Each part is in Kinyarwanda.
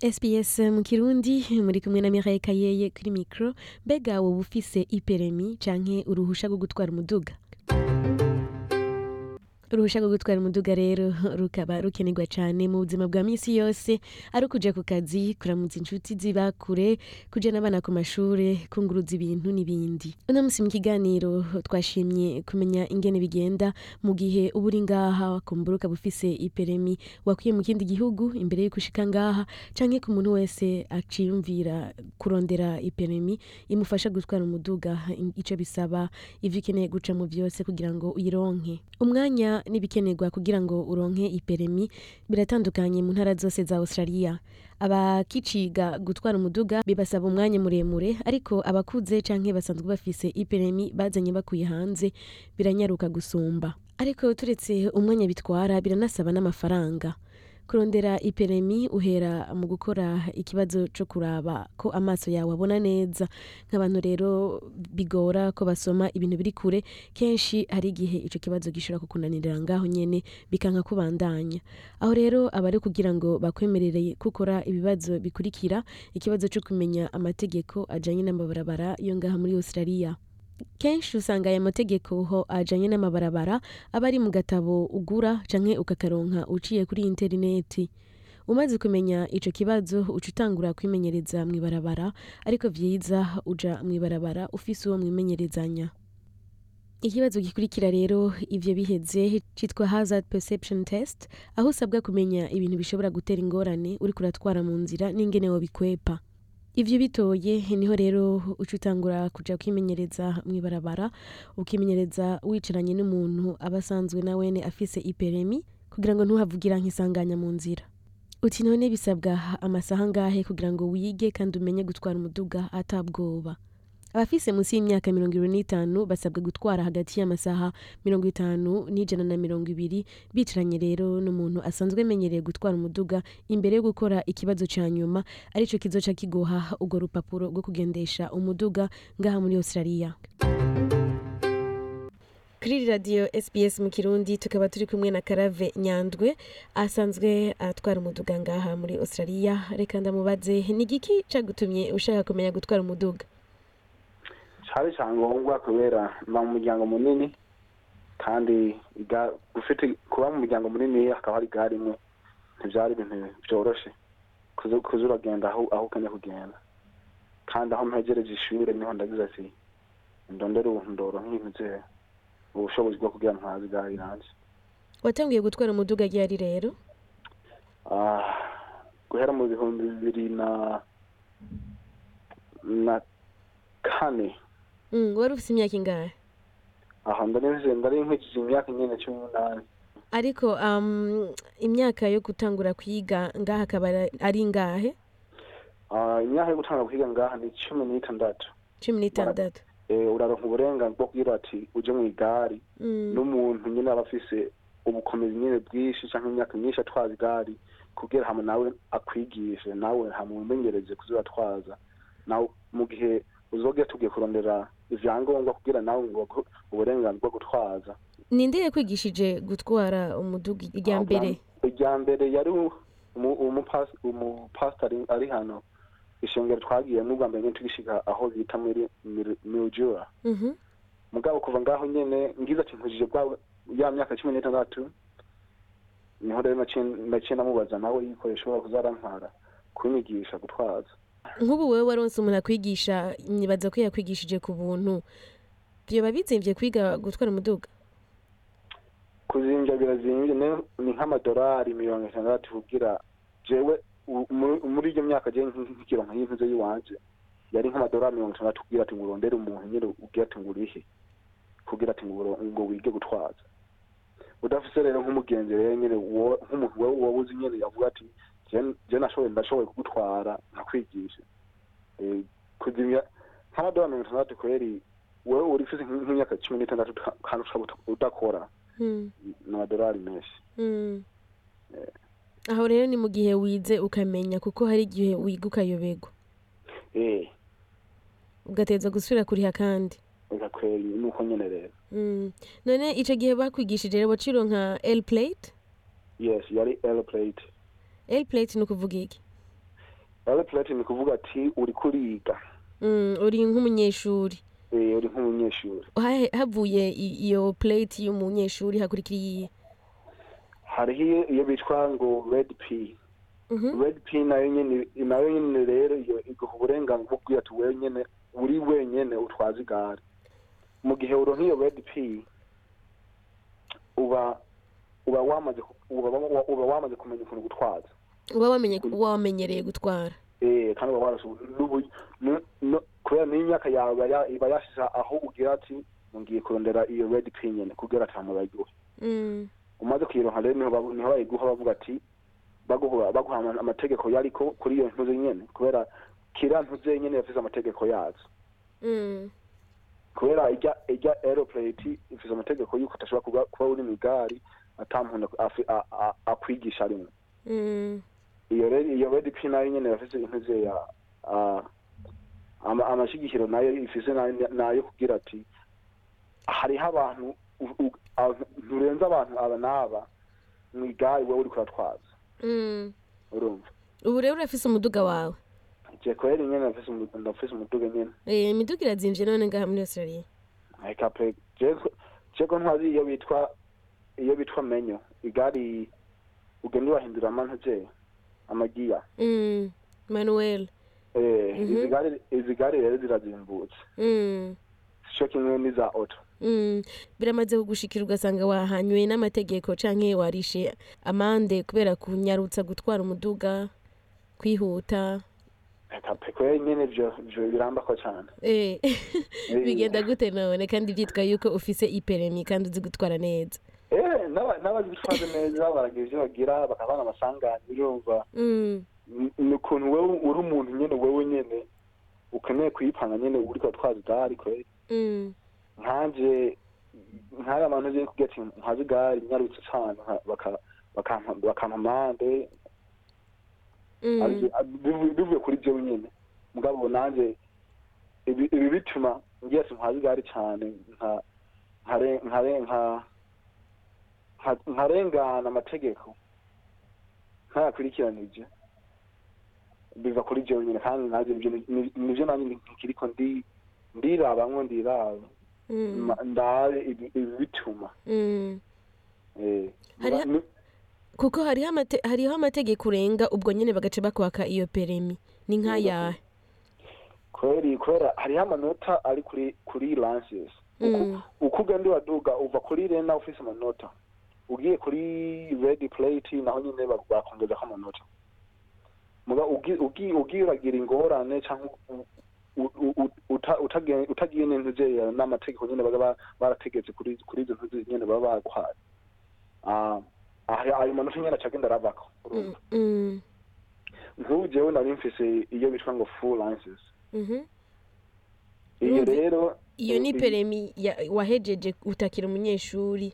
SBS mu kirundi muri kumwe na Mireille Kayeye kuri micro. Mbega wowe ufise iperemi canke uruhusha rwo gutwara umuduga? Uruhusha rwo gutwara umuduga rero rukaba rukenerwa cane mu buzima bwa misi yose ari ukuja ku kazi kuramutsa inshuti ziba kure kujana abana ku mashure kunguruza ibintu n'ibindi. Uno musi mu kiganiro twashimye kumenya ingene bigenda mu gihe uba uri ngaha kumbura ukaba ufise iperemi wakwiye mu kindi gihugu imbere yuko ushika ngaha canke ku muntu wese aciyumvira kurondera iperemi imufasha gutwara umuduga ico bisaba ivyo ukeneye gucamo vyose kugira ngo uyironke. Umwanya n'ibikenerwa kugira ngo uronke iperemi biratandukanye mu ntara zose za Australia. Abakiciga gutwara umuduga bibasaba umwanya muremure ariko abakuze canke basanzwe bafise iperemi bazanye bakuye hanze biranyaruka gusumba. Ariko turetse umwanya bitwara biranasaba n'amafaranga. Kurondera iperemi uhera mu gukora ikibazo co kuraba ko amaso yawe abona neza. Nk'abantu rero bigora ko basoma ibintu biri kure kenshi hari igihe ico kibazo gishobora kukunanirira ngaho nyene bikanka kubandanya. Aho rero aba ari kugira ngo bakwemerere gukora ibibazo bikurikira ikibazo co kumenya amategeko ajanye n'amabarabara yo ngaha muri Australia. Kenshi usanga aya mategeko ho ajanye n'amabarabara aba ari mu gatabo ugura canke ukakaronka uciye kuri interineti umaze kumenya ico kibazo uca utangura kwimenyereza mw'ibarabara ariko vyiza uja mw'ibarabara ufise uwo mwimenyerezanya. Ikibazo gikurikira rero ivyo biheze citwa hazard perception test aho usabwa kumenya ibintu bishobora gutera ingorane uriko uratwara mu nzira n'ingene wobikwepa. Ivyo bitoye ni ho rero uca utangura kuja kwimenyereza mw'ibarabara ukimenyereza wicaranye n'umuntu aba asanzwe na wene afise iperemi kugira ngo ntuhavugira nk'isanganya mu nzira. Uti none bisabwa amasaha angahe kugira ngo wige kandi umenye gutwara umuduga atabwoba abafise munsi y'imyaka mirongo ibiri n'itanu basabwa gutwara hagati y'amasaha mirongo itanu n'ijana na mirongo ibiri. Bicaranye rero n'umuntu asanzwe amenyereye gutwara umuduga imbere yo gukora ikibazo ca nyuma. Arico kizoca kiguha urwo rupapuro rwo kugendesha umuduga ngaha muri Australia. Kuri radiyo SBS mu kirundi tukaba turi kumwe na Karave Nyandwi asanzwe atwara umuduga ngaha muri Australia. Reka ndamubaze ni igiki cagutumye ushaka kumenya gutwara umuduga? Cari cyangombwa kubera mu muryango munini kandi kuba mu muryango munini hakaba hari igare imwe. Ntivyari ibintu vyoroshe kuza uragenda aho aho ukeneye kugenda. Kandi aho mpejereje ishure ni ho ndagize ati ndondere ubu ndoro nk'ibintu ubushobozi bwo kugira nkazi igare iranje watanguye gutwara umuduga ryari rero? Guhera mu bihumbi bibiri na na kane wari ufite imyaka ingahe? Aha ndari ndari nkwikije imyaka nyine cumi n'umunani. Ariko imyaka yo gutangura kwiga ngaha akaba ari ingahe? Imyaka yo gutangura kwiga ngaha ni cumi n'itandatu. Cumi n'itandatu. Uraronka uburenganzira bwo kugira ati uje mu igare. N'umuntu nyine aba afise ubukomezi nyine bwinshi cyangwa imyaka myinshi atwaza igare kugira hamwe nawe akwigishe nawe hamumenyereze kuzibatwaza nawe mu gihe uzogera tugiye kurondera ivyangombwa kugira nawe ngo uburenganzira bwo gutwaza. Ninde yakwigishije gutwara umuduga irya mbere? irya mbere yari umupasitari ari hano. Ishengero twagiye n'ubwa mbere nyine tugishika aho bita muri miujura mugabo kuva ngaho nyene ngize ati nkujije bwa ya myaka cumi n'itandatu ni ho rero naciye namubaza nawe yuko yashobora kuzarantwara kunyigisha gutwaza. Nk'ubu wowe waronse umuntu akwigisha nibaza ko yakwigishije ku buntu. Vyoba bizimvye kwiga gutwara umuduga? Kuzimvya birazimvye ni nk'amadolari mirongo itandatu kugira jewe muri iyo myaka je nkikironka y'intuze yiwanje yari nk'amadolari mirongo itandatu kugira ati ngurondere umuntu nyene ugira ati ngurihe kugira ati ngo wige gutwaza. Udafise rero nk'umugenzi rero nyene nk'umuntu wowe uzi nyene yavuga ati je nashoboye ndashoboye kugutwara nkakwigisha kuzimya nk'amadolari mirongo itandatu kweri wewe uri ufise nk'imyaka cumi n'itandatu kandi ushobora udakora. Ni amadolari menshi. Aho rero ni mu gihe wize ukamenya kuko hari igihe wiga ukayoberwa ugateza gusubira kuriha kandi. Kweri nuko nyene rero. None ico gihe bakwigishije rero wacironka l plate? Yes yari l plate. Plate ni ukuvuga iki? Aeroplate ni kuvuga ati uri kuriga. Mm, uri nk'umunyeshuri. Eh, uri nk'umunyeshuri. Havuye iyo plate y'umunyeshuri hakurikira iyihe hariho iyo- bitwa ngo red p. Mhm. red p na yo nyene rero iyo iguha uburenganzira bwo kugira ati wenyene uri wenyene utwaza igare. Mu gihe uronka iyo red p uba uba wamaze ku- uba, uba, uba wamaze kumenya ukuntu gutwaza. Uba wamenye uba wamenyereye gutwara. Eh kandi uba nu- kubera n'imyaka yawe iba ya- iba yashize aho ugira ati ngiye kurondera iyo red p nyene kugira ati hama bayiguhe Mm, umaze kuyironka rero ni ho bayiguha bavuga ati baguha baguha ama- amategeko yariko kuri iyo ntuze nyene. Kubera kira ntuze nyene yafise amategeko yazo. Mm, kubera ijya ijya aeroplate ifise amategeko yuko utashobora kuba, uri mw'igari ata muntu akwigisha arimwo mm, iyo rero iyo red p na yo nyene yafise intuze ya a- ama- amashigikiro na yo ifise nayo- kugira ati hariho abantu nturenze abantu aba n'aba mw'igari wewe uriko uratwaza. Mm. urumva? Ubu rero urafise umuduga wawe. Je kweri nyene ndafise umu- ndafise umuduga nyene. Eh, imiduga irazimvye none ngaha muri australia. Ariko pe je- jeko ntwazi iyo bitwa iyo bitwa menyo igari ugenda urahindura amantuze amagiya Mm, manuel. Eh Mhm. izi gari rero zirazimbutse. Mm, sico kimwe n'iza auto. Mm. biramaze kugushikira ugasanga wahanywe n'amategeko canke warishe amande kubera kunyarutsa gutwara umuduga kwihuta. Nyene ivyo ivyo birambako cane. Eh, bigenda gute none kandi vyitwa yuko ufise iperemi kandi uzi gutwara neza. N'abazitwaza neza baragira ivyo bagira bakabana amasanganya urumva Mm, ni ukuntu wewe uri umuntu nyene wewe nyene ukeneye kuyipanga nyene uriko utwaza igari kweri mm, nkanje nkari abantu kugira ati nkazi igari nyarutse baka- bakampa amande bivuye kuri jewe nyene. Mugabo nanje ibi bituma ati nkazi nka nkare nkare nka nkarengana amategeko. Ntayakurikiranije biva kuri nyene kandi nanje ivyo ni- ni- nivyo nanje nkiriko ndi ndirabamwo ndiraba mm, Ma- ndabe ibi ibi bituma. Hariho- ni- kuko hariho amate- hariho amategeko urenga ubwo nyene bagaca bakwaka iyo peremi. Ni nk'ayahe kubera hariho amanota ari kuri lances Mm. uko ugenda uraduga uva kuri rena ufise amanota. Ugiye kuri red plate naho nyine ba- bakongezako amanota uragira ingorane uta- utagiye utagiye n'intuze n'amategeko nyene baga ba- barategetse kuri izo ntuze nyene baba baguhaye. Ah, ayo manota nyene aca agenda aravako urumva? Mm, mm, nk'ubu jewe nari mfise iyo bitwa ngo full lances mhm. iyo rero iyo ni eh, peremi ya- wahejeje utakira umunyeshuri.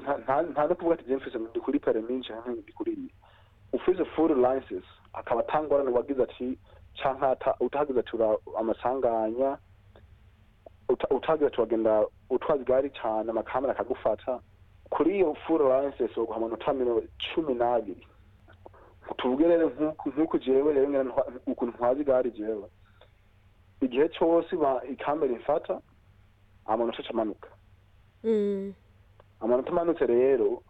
Ubu- ubu nta- nta nta no kuvuga ati je mfise ndi kuri permis canke ndi kuri iyi ufise full lances akaba atangorane wagize ati canke utagize ati amasanganya uta- utagize ati wagenda utwaza igari cane amakamera akagufata. Kuri iyo full lances woguha amanota mirongo cumi n'abiri. Tuvuge rero nk'uku jewe rero ngira ukuntu ntwaza igari jewe. Igihe cose ikamera imfata amanota acamanuka Mm, amanota amanutse rero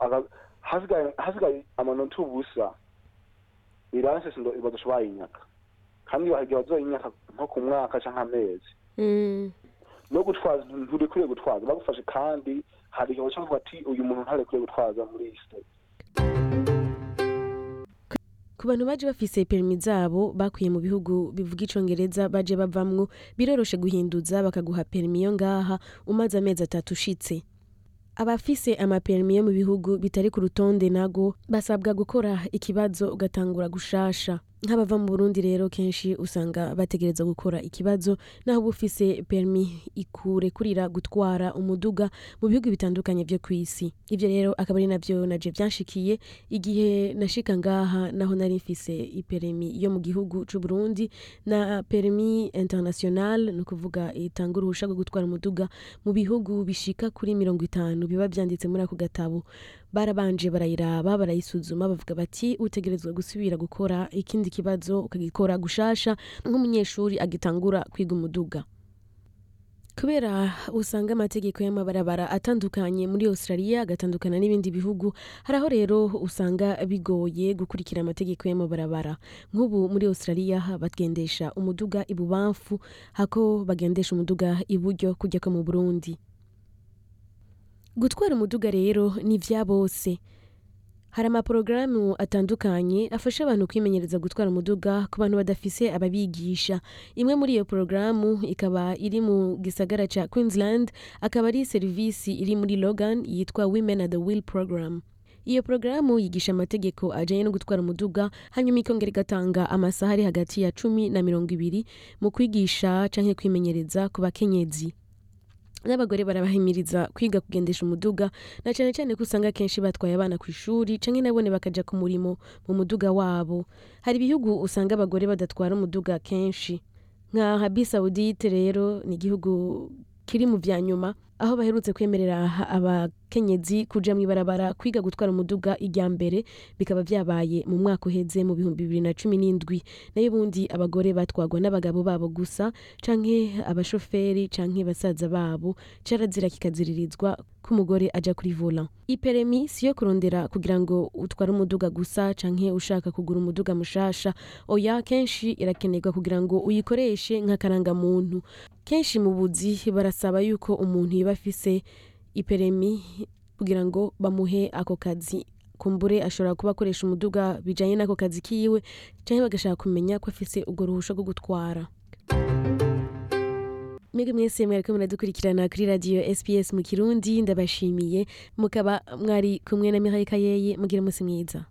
hasigaye amanota ubusa iranse bazoca bayinyaka kandi bahigira bazoyinyaka nko ku mwaka canke amezi. Mm, no gutwaza nturekwiye gutwaza. Bagufashe kandi hari igihe bavuga ati uyu muntu ntarekwiye gutwaza muri iyi state. Ku bantu baje bafise perimi zabo bakwiye mu bihugu bivuga icongereza baje bavamwo biroroshe guhinduza bakaguha perimi yo ngaha umaze amezi atatu ushitse. Abafise amaperimi yo mu bihugu bitari ku rutonde nago basabwa gukora ikibazo ugatangura gushasha. Nk'abava mu burundi rero kenshi usanga bategereza gukora ikibazo naho uba ufise perimi ikurekurira gutwara umuduga mu bihugu bitandukanye vyo kw'isi. Ivyo rero akaba ari navyo naje vyanshikiye igihe nashika ngaha naho nari mfise iperimi yo mu gihugu c'uburundi na perimi international ni ukuvuga itanga uruhusha rwo gutwara umuduga mu bihugu bishika kuri mirongo itanu biba vyanditse muri ako gatabo. Barabanje barayiraba barayisuzuma bavuga bati utegerezwa gusubira gukora ikindi kibazo ukagikora gushasha nk'umunyeshuri agitangura kwiga umuduga. Kubera usanga amategeko y'amabarabara atandukanye muri australia agatandukana n'ibindi bihugu hari aho rero usanga bigoye gukurikira amategeko y'amabarabara. Nk'ubu muri australia bagendesha umuduga ibubamfu hako bagendesha umuduga iburyo kujya ko mu burundi. Gutwara umuduga rero ni vya bose. Hari amaporogaramu atandukanye afasha abantu kwimenyereza gutwara umuduga ku bantu badafise ababigisha. Imwe muri iyo porogaramu ikaba iri mu gisagara ca queensland akaba ari serivisi iri muri logan yitwa women at the wheel program. Iyo porogaramu yigisha amategeko ajanye no gutwara umuduga hanyuma ikongera igatanga amasaha ari hagati ya cumi na mirongo ibiri mu kwigisha canke kwimenyereza ku bakenyezi. N'abagore barabahimiriza kwiga kugendesha umuduga na cyane cyane ko usanga akenshi batwaye abana ku ishuri canke nabone bakaja ku murimo mu muduga wabo. Hari ibihugu usanga abagore badatwara umuduga kenshi. Nka saudite rero ni igihugu kiri mu vya nyuma aho baherutse kwemerera abakenyezi kuja mw'ibarabara kwiga gutwara umuduga irya mbere bikaba vyabaye mu mwaka uheze mu bihumbi bibiri na cumi n'indwi. Nayo ubundi abagore batwagwa n'abagabo babo gusa canke abashoferi canke basaza babo carazira kikaziririzwa ko umugore aja kuri vola iperemi si yo kurondera kugira ngo utware umuduga gusa canke ushaka kugura umuduga mushasha. Oya kenshi irakenerwa kugira ngo uyikoreshe nk'akarangamuntu. Kenshi mu buzi barasaba yuko umuntu yiba afise iperemi kugira ngo bamuhe ako kazi. Kumbure ashobora kuba akoresha umuduga bijanye n'ako kazi kiwe canke bagashaka kumenya ko afise urwo ruhusha rwo gutwara. Mwebwe mwese mwariko muradukurikirana kuri radiyo sps mu kirundi ndabashimiye. Mukaba mwari kumwe na mihayika yeye mugira umunsi mwiza.